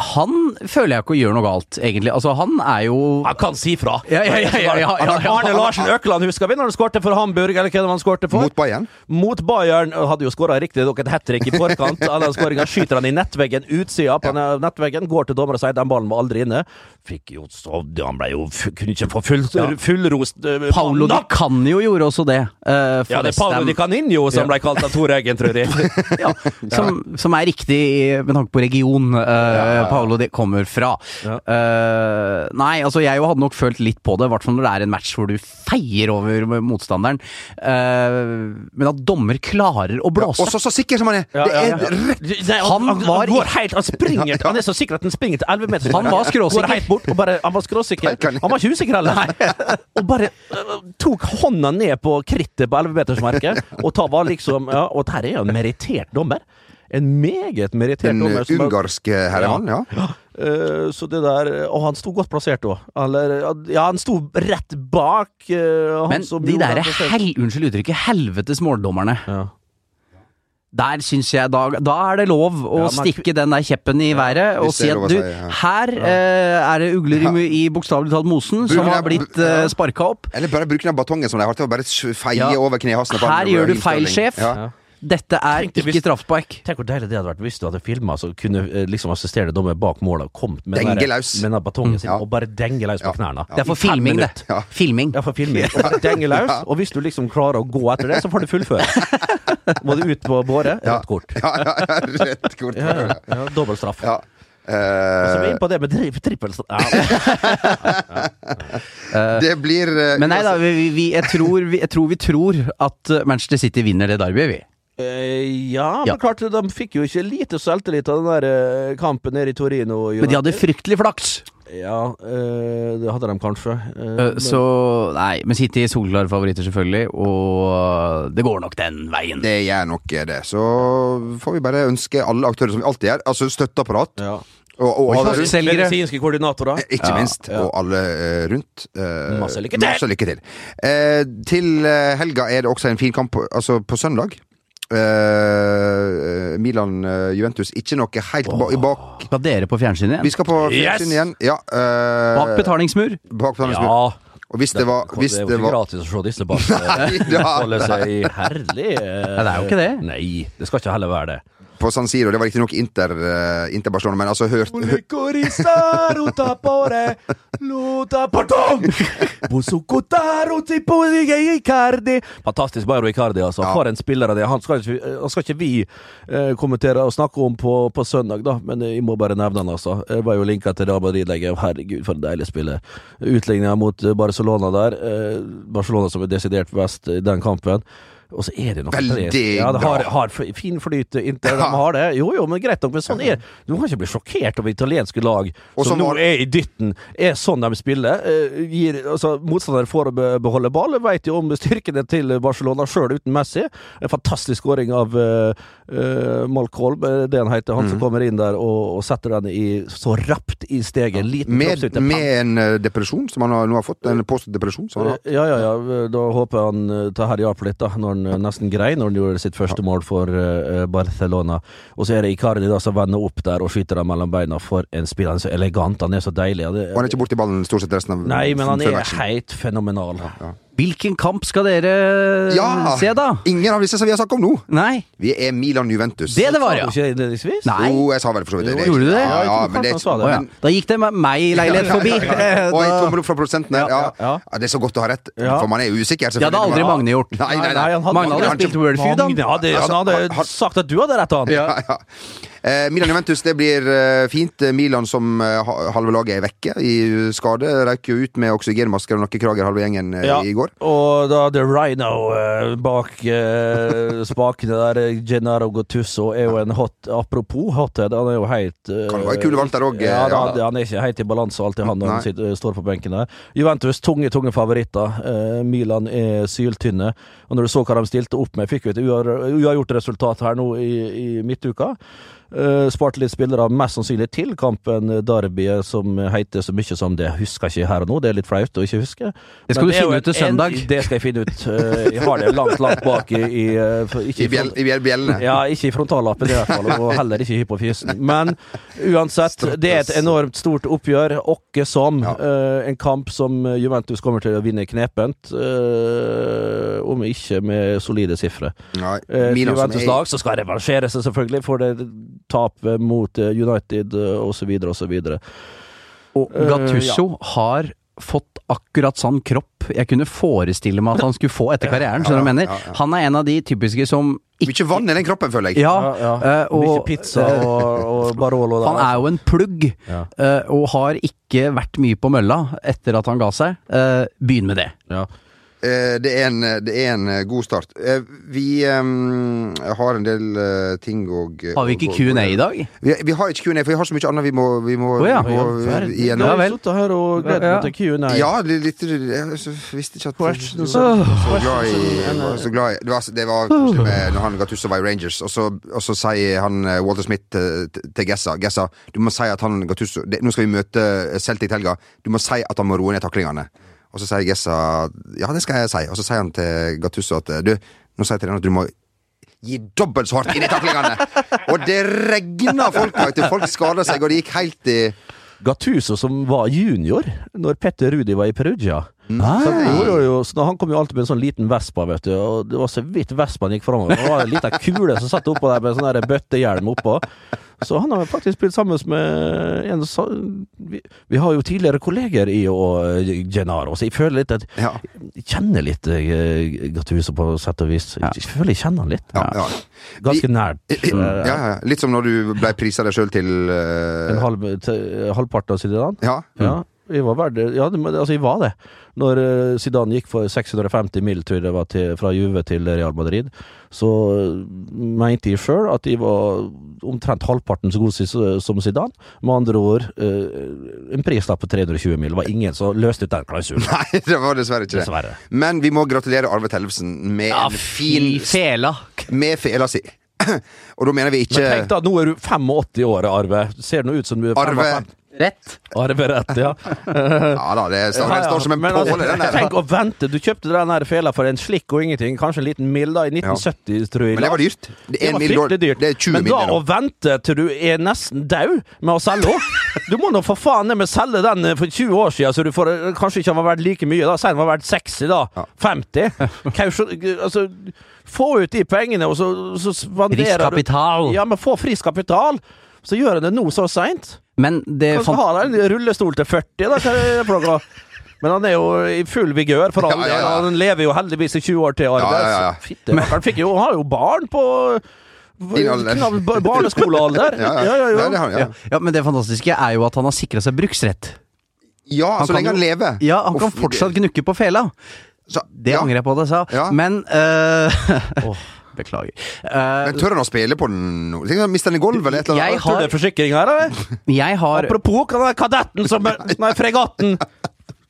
han føler jeg ikke gjør noe galt, egentlig. Altså, han er jo Han kan si fra! Ja, ja, ja, ja, ja, ja, ja. Arne Larsen Økeland, husker vi når han skårte for Hamburg, eller hva han skårte for? Mot Bayern. Mot Bayern. Hadde jo skåra riktig nok et hat trick i forkant. Av den skåringa skyter han i nettveggen, utsida på nettveggen. Går til dommer og sier den ballen var aldri inne. Fikk jo så Han ble jo Kunne ikke få full, fullrost uh, Paolo Di Canio gjorde også det. Uh, Ja, det er Paulo Paolo Di Caninho som ble kalt av Tor Eggen, tror jeg. [laughs] ja, som, som er riktig med tanke på region uh, Paolo de kommer fra. Ja. Uh, nei, altså jeg jo hadde nok følt litt på det, i hvert fall når det er en match hvor du feier over motstanderen. Uh, men at dommer klarer å Ja, blåse og så så sikker som han er! Ja, det er ja. rett Nei, han, Han han, var går helt Han springer [laughs] Han er så sikker at han springer til 11 meter. Han var skråsikker. Helt bort og bare Han var skråsikker. Han var ikke usikker heller. [laughs] Og bare uh, tok hånda ned på krittet på 11-metersmerket. Og ta var liksom Ja, og der er jo en merittert dommer. En meget merittert Den dommer. Den ungarske herremannen, ja. Eh, så det der Og han sto godt plassert òg. Ja, han sto rett bak. eh, han Men som de gjorde der den hel, unnskyld uttrykket, helvetes måldommerne. ja. Der syns jeg da, da er det lov å Ja, stikke den der kjeppen i været og si at du, si, ja. her eh, er det ugler i, i bokstavelig talt mosen som har blitt uh, sparka opp. Eller bare bruke den batongen som de har til å bare feie Ja. over knehasene. Her gjør du feil, sjef. Dette er Tenk ikke hvis- straffespark. Tenk hvor deilig det hadde vært hvis du hadde filma så kunne eh, liksom assisterende dommer bak målet og kommet med den der- Dengelaus. med den batongen sin Ja. og bare denge løs på Ja. knærne. Det er for I fem filming, det. minutter. Ja. Filming. Ja, for filming. Og [laughs] denge løs, og hvis du liksom klarer å gå etter det, så får du fullføre. [laughs] Må du ut på båret, rødt kort. Ja, ja, ja, rett kort. Ja, ja, ja, Dobbel straff. Ja. Så vi er Eh, inne på det med tri trippelstraff. [laughs] Ja. det blir eh, Men nei da, vi, vi, jeg, tror, vi, jeg tror vi tror at eh, Manchester City vinner det derbyet, vi. Eh, ja, Ja. men klart, de fikk jo ikke lite selvtillit av den der eh, kampen nede i Torino. Men de hadde fryktelig flaks. Ja, eh, det hadde de kanskje. Men- Så nei, men City er soleklare favoritter, selvfølgelig, og det går nok den veien. Det gjør nok det. Så får vi bare ønske alle aktører, som vi alltid gjør, altså støtteapparat, ja. og, og, alle rundt. Medisinske koordinatorer. ikke Ja, minst, ja. og alle uh, rundt. Uh, Masse lykke til! Masse lykke til. Uh, til helga er det også en fin kamp, altså på søndag. Eh, Milan-Juventus. Ikke noe helt oh. i bak Skal dere på fjernsynet Vi skal på Yes! fjernsyn igjen. Ja, uh, Bak betalingsmur? bak betalingsmur. Ja. Og hvis det var, hvis det er det jo ikke var gratis å se disse bak. Nei, ja, seg herlig eh, Nei, det er jo ikke det. Nei, det skal ikke heller være det. På San Siro, det var riktignok Inter, uh, Inter Barcelona, men altså hørt Fantastisk Bayer Icardi, altså. Ja. For en spiller av det. Han skal ikke, han skal ikke vi uh, kommentere og snakke om på, på søndag, da, men jeg må bare nevne han, altså. Jeg var jo linka til Real Madrid-legget. Herregud, for en deilig spiller. Utligninga mot eh, Barcelona der. Uh, Barcelona som er desidert best i den kampen. Og så er det noe Veldig ja, det har, bra. har fin flyt inntil Ja. de har det. Jo, jo, men greit nok, men sånn er Du kan ikke bli sjokkert over italienske lag Og som nå var- er i dytten, er sånn de spiller. Eh, gir, altså, motstander får å beholde ball, vet jo om styrkene til Barcelona sjøl uten Messi. En fantastisk skåring av uh, Malcolm, eh, det han heter, han Mm. som kommer inn der og, og setter den i, så rapt i steget. Liten Med, med en eh, depresjon som han har, nå har fått. En påstått depresjon. Som han har. Ja, ja, ja. Da håper jeg han eh, tar her hjelper litt, da. Når han eh, nesten grei når han gjorde sitt første mål for eh, Barcelona. Og så er det Icardi da som vender opp der og skyter den mellom beina for en spiller. Han er så elegant, han er så deilig. Og han er ikke borti ballen stort sett resten av nei, men han er helt fenomenal. Hvilken kamp skal dere Ja! se, da? Ingen av disse som vi har snakket om nå. Nei? Vi er Milan-Juventus. Det det var, Sa ja. du ikke innledningsvis? Nei. Jo, jeg sa vel for så vidt det. Jo, gjorde du det? Ja, Ja, ja, men det men det. Men- Da gikk det med meg i leilighet forbi. [laughs] Og i Da- tommel opp fra produsenten her. Ja, ja. ja. Det er så godt å ha rett, for man er usikker. Det hadde aldri Magne gjort. Nei, nei, nei. han hadde, Magne hadde han- spilt Wordfeud, han. Hadde, han Altså, hadde sagt at du hadde rett, han. Ja, ja. Eh, Milan-Juventus, det blir eh, fint. Milan som eh, halve laget er vekke i skade. Røyk jo ut med oksygenmasker og nakkekrager halve gjengen eh, Ja, i går. Og da The Rhino eh, bak eh, spakene der, eh, Gennaro Gottusso, er jo en hot Apropos hothead, han er jo helt eh, Kan være kule valg der også, Ja, ja. da, han er ikke helt i balanse alltid, han når han sitter, står på benken der. Juventus, tunge, tunge favoritter. Eh, Milan er syltynne. Og når du så hva de stilte opp med, fikk vi et uavgjort resultat her nå i, i midtuka. Uh, sparte litt spillere mest sannsynlig til kampen eh, Derby, som heter så mye som det. Husker ikke her og nå, det er litt flaut å ikke huske. Det skal Men du det finne ut til søndag. en- Det skal jeg finne ut. Eh, jeg har det langt, langt bak i, i, eh, ikke I, bjell, i bjellene. ja, ikke i frontallappen i hvert fall, og heller ikke i hypofysen. Men uansett, det er et enormt stort oppgjør, åkke som. Ja. eh, en kamp som Juventus kommer til å vinne knepent, eh, om ikke med solide sifre. Juventus lag så skal revansjere seg selvfølgelig for det tapet mot eh, United uh, osv. osv. Og og Gattusso har fått akkurat sånn kropp jeg kunne forestille meg at han skulle få etter karrieren. Ja, mener? ja. Han er en av de typiske som Mye vann i den kroppen, føler jeg. Ja, eh, Mye og pizza og, og Barolo der. han er jo en plugg, Ja. eh, og har ikke vært mye på mølla etter at han ga seg. Eh, Begynn med det. Eh, Det er, en, det er en eh, god start. Eh, Vi um, har en del ting å Har vi ikke Q&A i dag? Vi, vi har ikke Q&A, for vi har så mye annet vi må, vi må, Å ja. vi må igjennom. Ja vel. har sittet her og gledet Ja. meg til Q&A. Ja, litt, litt Jeg visste ikke at Questions. Så, så glad i, var så glad i Det var, det var koselig med når han Gattusso var i Rangers, og så, og så sier han Walter Smith til, til Gessa Gessa, du må si at han Gattusso Nå skal vi møte Celtic til helga. Du må si at han må roe ned taklingene. Og så sier Gessa ja, det skal jeg si. Og så sier han til Gattusso at du, nå sier jeg til deg at du må gi dobbelt så hardt inn i taklingene! og det regna folk! vet. Folk skada seg, og det gikk helt i Gattuso som var junior når Petter Rudi var i Perugia. Så, jo, jo, jo, så Han kom jo alltid med en sånn liten Vespa, vet du. Og det var så vidt Vespaen gikk framover. Det var en liten kule som satt oppå der med sånn bøttehjelm oppå. Så han har faktisk spilt sammen med en vi, vi har jo tidligere kolleger i og uh, Gennaro, så jeg føler litt at Ja. Jeg kjenner litt uh, Gattuso på sett og vis. Jeg føler jeg kjenner han litt. ja, ja. Ganske nært. Ja, ja, ja. Litt som når du ble prisa deg sjøl til uh, En halv, til, halvpart av Zidane. Ja. Jeg var verdt det. Ja, altså, vi var det. Når uh, Zidane gikk for 650 mil, tror jeg det var, til, fra Juve til Real Madrid, så eh, mente de sjøl at de var omtrent halvparten så god som Zidane. Med andre ord, eh, en prislapp på 320 mil. Det var ingen som løste ut den klausulen. [laughs] Nei, det var dessverre ikke det. Dessverre. Men vi må gratulere Arve Tellefsen med Ja, en fin fela! Med fela si. [clears throat] Og da mener vi ikke Men tenk da, nå er du 85 år, Arve. Ser nå ut som du er Arve 55. Rett. Arverett, ja. [laughs] Ja da, det står, den står som en Men altså, påle, den der. Tenk å vente. Du kjøpte den her fela for en slikk og ingenting. Kanskje en liten mil da, i 1970, tror jeg. Men det var dyrt. Det Det var fryktelig dyrt. Det er 20 Men da nå. å vente til du er nesten død med å selge henne [laughs] Du må nå for faen ned med å selge den eh, for 20 år siden, så du får, eh, kanskje ikke har vært like mye. da Si den var verdt 60, da. Ja. 50. Kausjon, altså, få ut de pengene, og så, så spanderer Frisk kapital. du Ja, men få frisk kapital. Så gjør en det nå så seint. Men det Kanskje fant... ha en rullestol til 40, da. Noe? Men han er jo i full vigør, for all Ja, ja, del. ja. Han lever jo heldigvis i 20 år til. arbeid. Ja, ja, ja. Så Fitte, han fikk jo, han har jo barn på barneskolealder. Ja, ja. ja, ja, Nei, ja. ja. Ja, men det fantastiske er jo at han har sikra seg bruksrett. ja Han så kan lenge han lever. Ja, han kan fortsatt gnukke på fela. Så, Det ja. angrer jeg på at jeg sa. Ja. Men eh, [laughs] Beklager. Uh, Men tør han å spille på den nå? Mister han i gulvet eller et eller annet? Jeg du Tør det forsikring her, eller? jeg har Apropos kan den kadetten som [laughs] Nei, fregatten.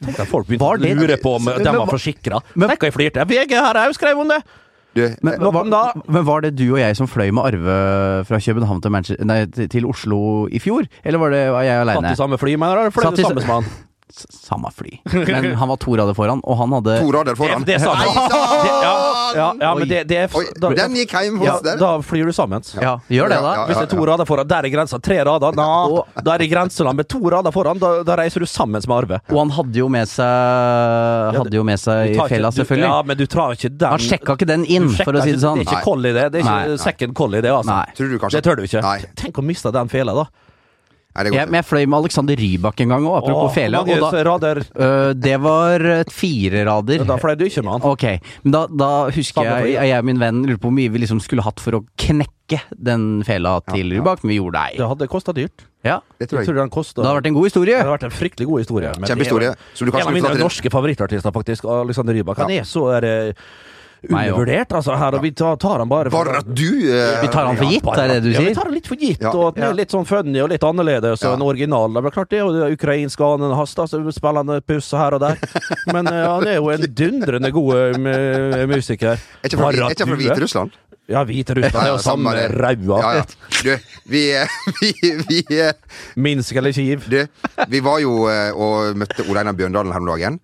Tenk at folk begynte å lure på om de var forsikra. Tenk hva jeg flirte. VG her òg skrev om det. Du, men, var, men var det du og jeg som fløy med Arve fra København til, Manchester, nei, til- Oslo i fjor? Eller var det var jeg Satt i samme fly, mener du? Fløy du sammen med han? Samme fly. Men han var to rader foran, og han hadde to rader foran. Det, det Det- Ja, ja, ja, men det, det er Oi, da, den gikk hjem hos ja, der. da flyr du sammen. Ja, gjør det, da. Hvis det er to rader foran, der er grensa. Tre rader, da, da er det grenseland. Med to rader foran, da, da reiser du sammen med Arve. Og han hadde jo med seg Hadde jo med seg i fella, selvfølgelig. Ja, men du tar ikke den Han sjekka ikke den inn, for å si det sånn. Det er ikke collie, det. Det er ikke second collie, det, altså. Nei. Tror du kanskje Det tør du ikke. Nei. Tenk å miste den fela, da. Jeg, men jeg fløy med Alexander Rybak en gang òg, apropos Åh, fele. Og da, øh, det var fire rader. Da fløy du ikke med han. Ok, men da, da husker jeg ja. jeg og min venn lurte på hvor mye vi liksom skulle hatt for å knekke den fela til Rybak, men vi gjorde Det det hadde kosta dyrt. Ja. Det Jeg jeg tror den kostet, Det hadde vært en god historie. Det hadde vært en fryktelig god historie. Kjempehistorie. En av mine norske favorittartister, faktisk. Alexander Rybak. Han er så er. Undervurdert, altså. Her, og vi tar, tar han bare Bare at du eh, Vi tar han for gitt, er det du Ja, vi tar han litt for gitt, Ja. og at han er litt sånn funny og litt annerledes Ja. enn originalen. Det er klart det jo det ukrainske annen hans, da, så spiller han puss her og der. [laughs] Men eh, han er jo en dundrende god eh, musiker. Er ikke fra, fra er- Hviterussland? Ja, Hviterussland er jo samme det. raua. Ja, ja. Du, vi, eh, [laughs] vi, vi, eh, Minsk eller Kiev. du, vi var jo eh, og møtte Ole Einar Bjørndalen her om dagen.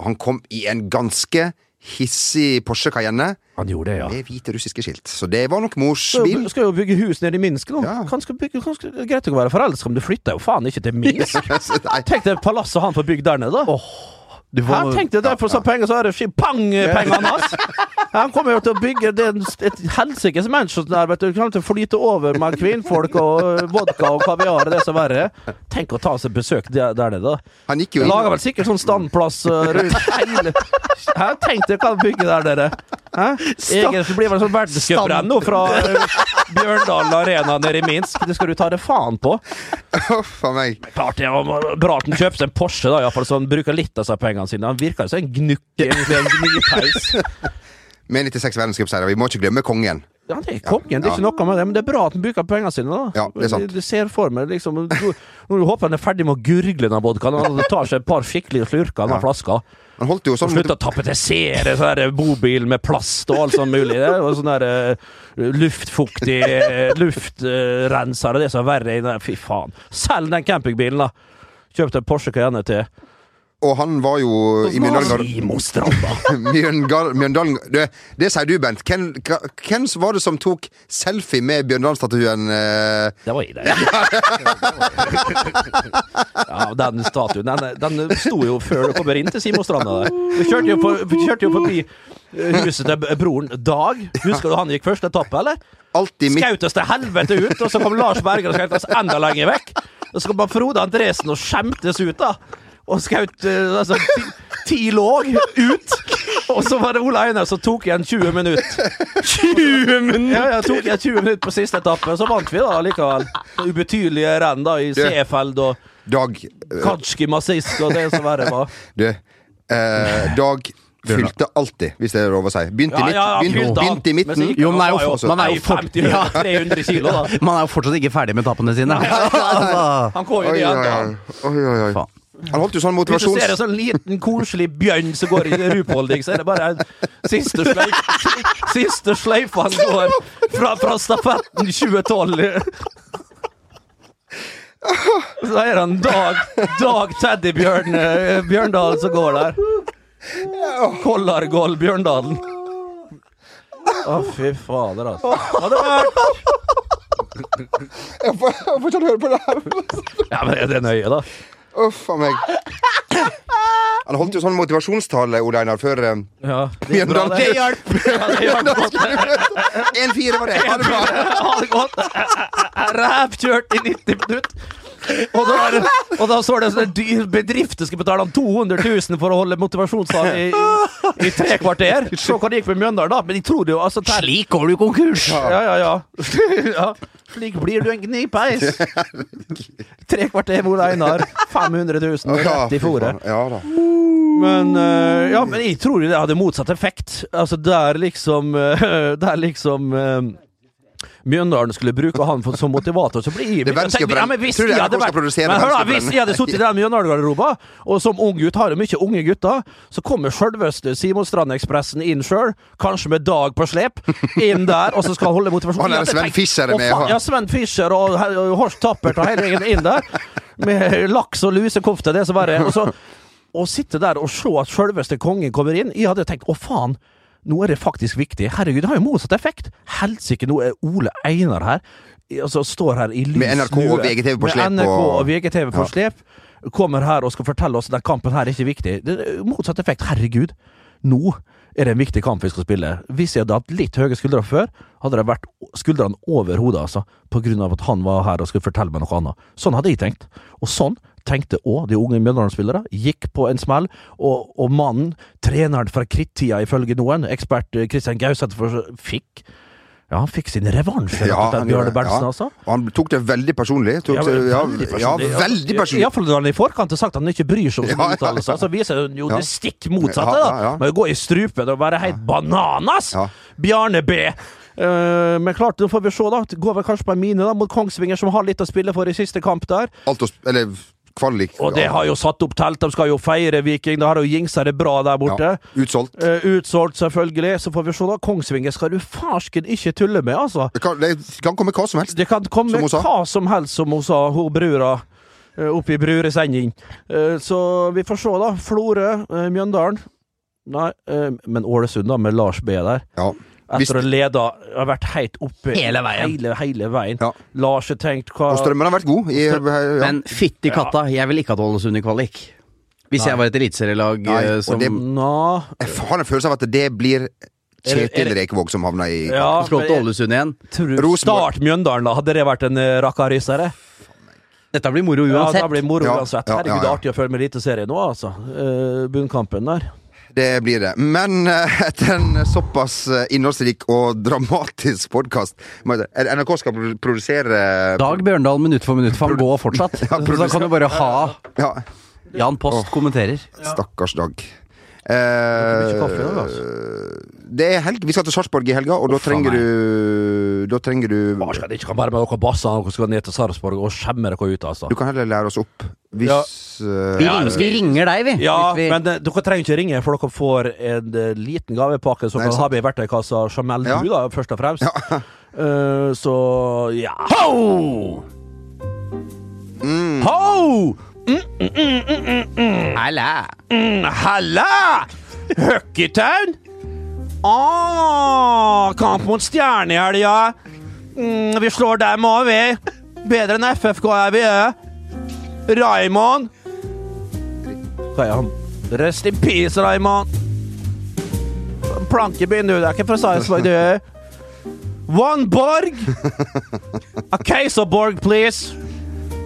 Og han kom i en ganske hissig Porsche Cayenne Han gjorde det, ja. med hvite russiske skilt. Så det var nok mors bil. jo, skal jo bygge hus nede i Minsk nå. Ja. Kan skal bygge, kan skal, greit å være forelska, men du flytter jo faen ikke til Minsk. [laughs] Tenk deg palasset han får bygd der nede, da. Du får- Her tenkte jeg det, for så penger så er det pang-pengene hans. [laughs] Han kommer jo til å bygge det, et helsikes Manchester der, vet du. Kommer til å flyte over med kvinnfolk og vodka og kaviar og det som verre er. Tenk å ta seg besøk der, der nede, da. han gikk jo inn Lager vel sikkert sånn standplass uh, rundt hele [laughs] Her, Tenk deg hva han bygger der, dere. Egentlig blir det sånn verdenscuprenn nå fra uh, Bjørndalen Arena nede i Minsk. Det skal du ta det faen på. Huff a meg. Klart det var bra at han kjøpte en Porsche, da, iallfall, så han bruker litt av seg pengene sine. Han virker jo som en gnukk, egentlig, en gnipeis. [laughs] Med 96 verdenscupseiere. Vi må ikke glemme kongen. Ja, det er kongen, det er ikke noe med det, men det er bra at han bruker pengene sine, da. Ja, det er sant. Du ser for meg liksom Nå nå håper jeg han er ferdig med å gurgle den vodkaen, og han tar seg et par skikkelige slurker av den Ja. flaska. Han holdt jo sånn slutte å tapetisere sånn bobil med plast og alt sånt mulig. Det, og sånn der eh, luftfuktig uh, luftrenser og det som er verre. Fy faen. Selg den campingbilen, da! Kjøp deg Porsche Cayenne til. Og han var jo i [laughs] Mjøndalen det, det sier du, Bent. Hvem, hvem var det som tok selfie med Bjørndalen-statuen? eh? Det var jeg, [laughs] det. Ja, den statuen den, den sto jo før du kommer inn til Simostranda der. Du kjørte jo, for, kjørte jo forbi eh, huset til broren Dag. Husker du han gikk første etappe, eller? Skaut oss til helvete ut, og så kom Lars Berger og skjøt oss enda lenger vekk. Og så kom bare Frode Andresen og skjemtes ut, da. Og skjøt eh, altså, ti, ti låg ut. Og så var det Ole Einar som tok igjen 20 minutter. 20 minutter?! Ja, ja, tok igjen 20 minutter på siste etappe. Så vant vi da likevel. Ubetydelige renn da i Seefeld og Dag eh, Katsjki Masisk og det som verre var. Du, eh, Dag fylte alltid, hvis det er lov å si. Begynte fylte han. begynte i midten. Jo, men er jo man er jo for- 50, 300 kilo, da. Man er jo fortsatt ikke ferdig med etappene sine. [laughs] altså, Han kom jo igjen, det oi, oi. oi, oi, oi. Faen. Han holdt jo sånn Hvis du ser en sånn liten, koselig bjørn som går i rupolding, så er det bare en siste sleif Siste sløyfa han går fra, fra stafetten 2012. Så er det en Dag, Dag Teddybjørn eh, Bjørndalen som går der. Kollargål Bjørndalen. Å, fy fader, altså. Hadde vært jeg får ikke høre på det her. Ja, men er det nøye, da? Uff a meg. [laughs] Han holdt jo sånn motivasjonstale, Ole Einar, før eh, Ja, det bra, Bjørndalen. det. hjalp! [laughs] Ja, det 1-4 var det. Ha det bra. [laughs] Ha det godt. Rævkjørt i 90 minutter. Og da, og da står det sånn dyr som skal betale han 200 000 for å holde motivasjonssal i, i tre kvarter. Se hva det gikk med Mjøndalen, da. Men de trodde jo altså ter- Slik går du konkurs! Ja, ja, ja. [laughs] ja. Slik blir du en gnipeis. [laughs] Tre kvarter med Ole Einar. 500 000 Ja, rett i fòret. Ja da. Men, uh, ja, men jeg tror jo det hadde motsatt effekt. Altså, der liksom uh, [laughs] Der liksom eh, Mjøndalen skulle bruke han for, som motivator, så blir Det er vanskelig å brenne. ja, hvis jeg hadde vært, men hør da, Hvis jeg hadde sittet i den Mjøndalen-garderoben, og som ung gutt har jo mye unge gutter, så kommer sjølveste Simon Strand-ekspressen inn sjøl, kanskje med Dag på slep, inn der, og så skal holde motivasjonen. Han er Sven Fischer er med, og- Ja, Sven Fischer og, og Horst Tappert og hele gjengen inn der, med laks og lusekofte, det som verre er. Og så å sitte der og se at sjølveste kongen kommer inn Jeg hadde tenkt å faen, nå er det faktisk viktig. Herregud, det har jo motsatt effekt. Helsike, nå er Ole Einar her. Altså, står her i lys Med NRK og VGTV på slep Med NRK og- og VGTV på Ja. slep. Kommer her og skal fortelle oss at den kampen her er ikke viktig. Det er motsatt effekt. Herregud. Nå er det en viktig kamp vi skal spille. Hvis jeg hadde hatt litt høye skuldre før, hadde det vært skuldrene over hodet, altså. På grunn av at han var her og skulle fortelle meg noe annet. Sånn hadde jeg tenkt. Og sånn tenkte òg de unge Mjøndalen-spillere. Gikk på en smell, og, og mannen, treneren fra krittida ifølge noen, ekspert Kristian Christian Gauseth, fikk ja, han fikk sin revansj. Ja, Ja, han Bjørne Berntsen, ja. altså. Og han tok det veldig personlig. Tok, Ja, ja, veldig ja, personlig. veldig personlig. Iallfall når han i forkant har sagt at han ikke bryr seg om [laughs] Ja, ja, ja. uttalelser. Så viser han jo Ja. det stikk motsatte. Ja, da ja, ja. Med å gå i strupen og være helt bananas! Ja. Bjarne B. Uh, men klart, nå får vi se, da. Det går vel kanskje på en mine da mot Kongsvinger, som har litt å spille for i siste kamp der. Alt å Eller kvalik. Og det har jo satt opp telt, de skal jo feire Viking. Da har jo Jingsa det bra der borte. ja, Utsolgt. Eh, utsolgt, selvfølgelig. Så får vi se, da. Kongsvinger skal du farsken ikke tulle med, altså. Det kan, det kan komme hva som helst. Det kan komme Som hva som helst, som hun sa, hun brura. Oppi Oppe i bruresending. Eh, Så vi får se, da. Florø, eh, Mjøndalen. Nei, eh, men Ålesund, da, med Lars B der. Ja. Etter å lede har vært helt oppe Hele veien. Hele, hele veien. Ja. Lars har tenkt hva Og strømmen har vært god. I, ja. Men fytti katta, jeg vil ikke hatt Ålesund i kvalik. Hvis jeg var et eliteserielag Nei, eh, som det- Nå Jeg har en følelse av at det blir Er det- er Kjetil det- Rekevåg som havner i Ja, Slå til Ålesund igjen. Start Mjøndalen, da. Hadde det vært en uh, rakkarysere? Dette blir moro Ja, uansett. blir moro uansett. ja, Herregud, ja, ja. artig å følge med Eliteserien nå, altså. Uh, bunnkampen der. Det blir det. Men eh, etter en såpass eh, innholdsrik og dramatisk podkast NRK skal produsere Dag Bjørndal minutt for minutt, for han går fortsatt. [laughs] Ja, Så da kan du bare ha Ja, Jan Post kommenterer. stakkars Dag. kaffe Eh, det er helg. Vi skal til Sarpsborg i helga, og da trenger du Da trenger du Hva skal det ikke være med noen basser og skal ned til Sarpsborg og skjemme dere ut, altså. Du kan heller lære oss opp. Hvis eh, Vi, ringer, vi ringer deg, vi. Ja, vi men uh, dere trenger ikke ringe, for dere får en uh, liten gavepakke som har vi sant. i verktøykassa Jamel Ja. Du, da, først og fremst. Ja. [laughs] Eh, så ja Ho! Ho! Halla! Mm, halla! Hockeytown? Ah, kamp mot Stjerne i helga. Mm, vi slår dem òg, vi. Bedre enn FFK er vi. eh. Raymond. Hva er han? Rest in peace, Raymond. Planke begynner du, det er ikke fra Sarpsborg, du. One Borg. [laughs] A case of Borg, please.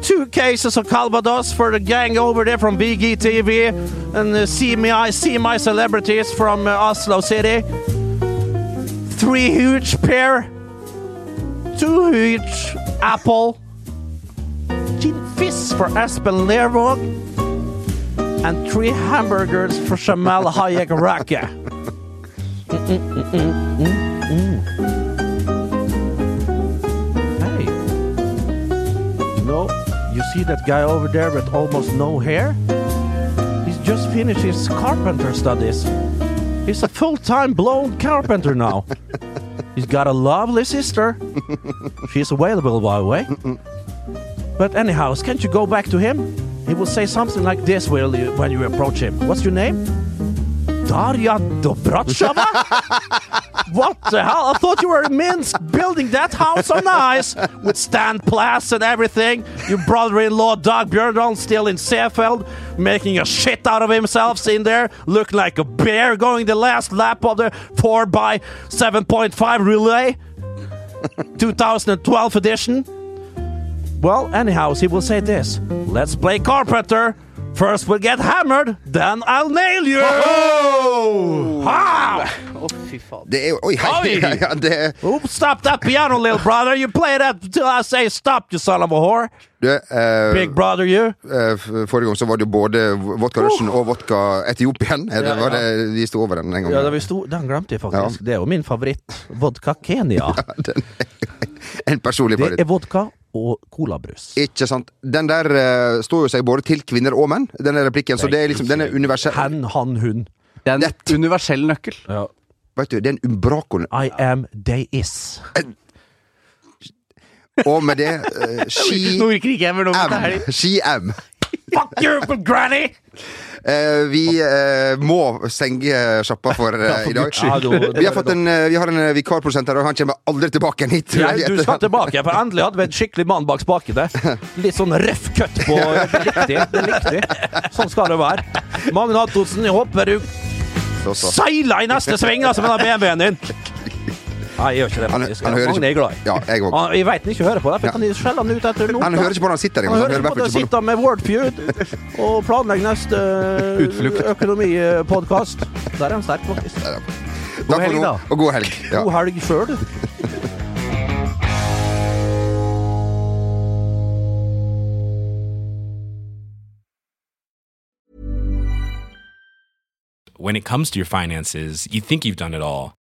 Two cases of Calvados for the gang over there from VGTV and uh, see me, I see my celebrities from uh, Oslo City. Three huge pear, two huge apple, gin fizz for Espen Lervåg, and three hamburgers for Jamal Hayek Raka. [laughs] Hey. You know, you see that guy over there with almost no hair? He's just finished his carpenter studies. He's a full-time blown carpenter now. [laughs] He's got a lovely sister. [laughs] She's available, by the way. But anyhow, can't you go back to him? He will say something like this when you, when you approach him. What's your name? Daria Dobrachava? [laughs] What the hell? I thought you were in Minsk building that house so nice with stand plates and everything. Your brother-in-law Doug Björndal still in Seefeld making a shit out of himself in there, looking like a bear going the last lap of the 4 by 7.5 relay. [laughs] 2012 edition. Well, anyhow, he will say this. Let's play carpenter. First we'll get hammered, then I'll nail you! Ha! fy faen. Det er Oi, hei! Oi! Ja, ja, det er Oops, stop that piano, little brother! You play that until I say stop, you son of a whore! du, uh, Big brother, you! Uh, Forrige gang så var det jo både vodka Russian og vodka Etiopien. Det, Ja, ja. var det, vi sto over den en gang. Ja, det vi sto, Den glemte jeg faktisk. Det er jo min favoritt. Vodka Kenya. [laughs] En personlig favoritt. Det er vodka og colabrus. Ikke sant. Den der uh, står jo seg både til kvinner og menn, denne replikken. Så det er liksom, den er universell. Hen, han, hun. Det er en universell nøkkel. Ja. Vet du, det er en umbraco. I am, they is. Og med det uh, She [laughs] Nå virker ikke jeg med noe med det her. She am. Fuck you, granny! Eh, vi eh, må stenge sjappa for eh, i dag. Vi har, fått en, vi har en vikarprodusent her, og han kommer aldri tilbake igjen hit. jeg, du skal tilbake, for endelig hadde vi en skikkelig mann bak spakene. Litt sånn røff cut på [laughs] riktig. Det likte. Sånn skal det være. Magne Antonsen, jeg håper du Så, så. seiler i neste sving, altså, med den BMW-en din! Nei, jeg gjør ikke det, Han- han hører Magne er glad i. Ja, jeg òg. Jeg veit han ikke hører på det, for Ja. kan skjelle han ut etter noe. Han hører ikke på når han sitter Han hører Han hører i på det sitter med Wordfeud og planlegger neste økonomipodkast. Der er han sterk, faktisk. Takk for helg, nå, da. og god helg. Ja. God helg sjøl. When it comes to your finances, you think you've done it all.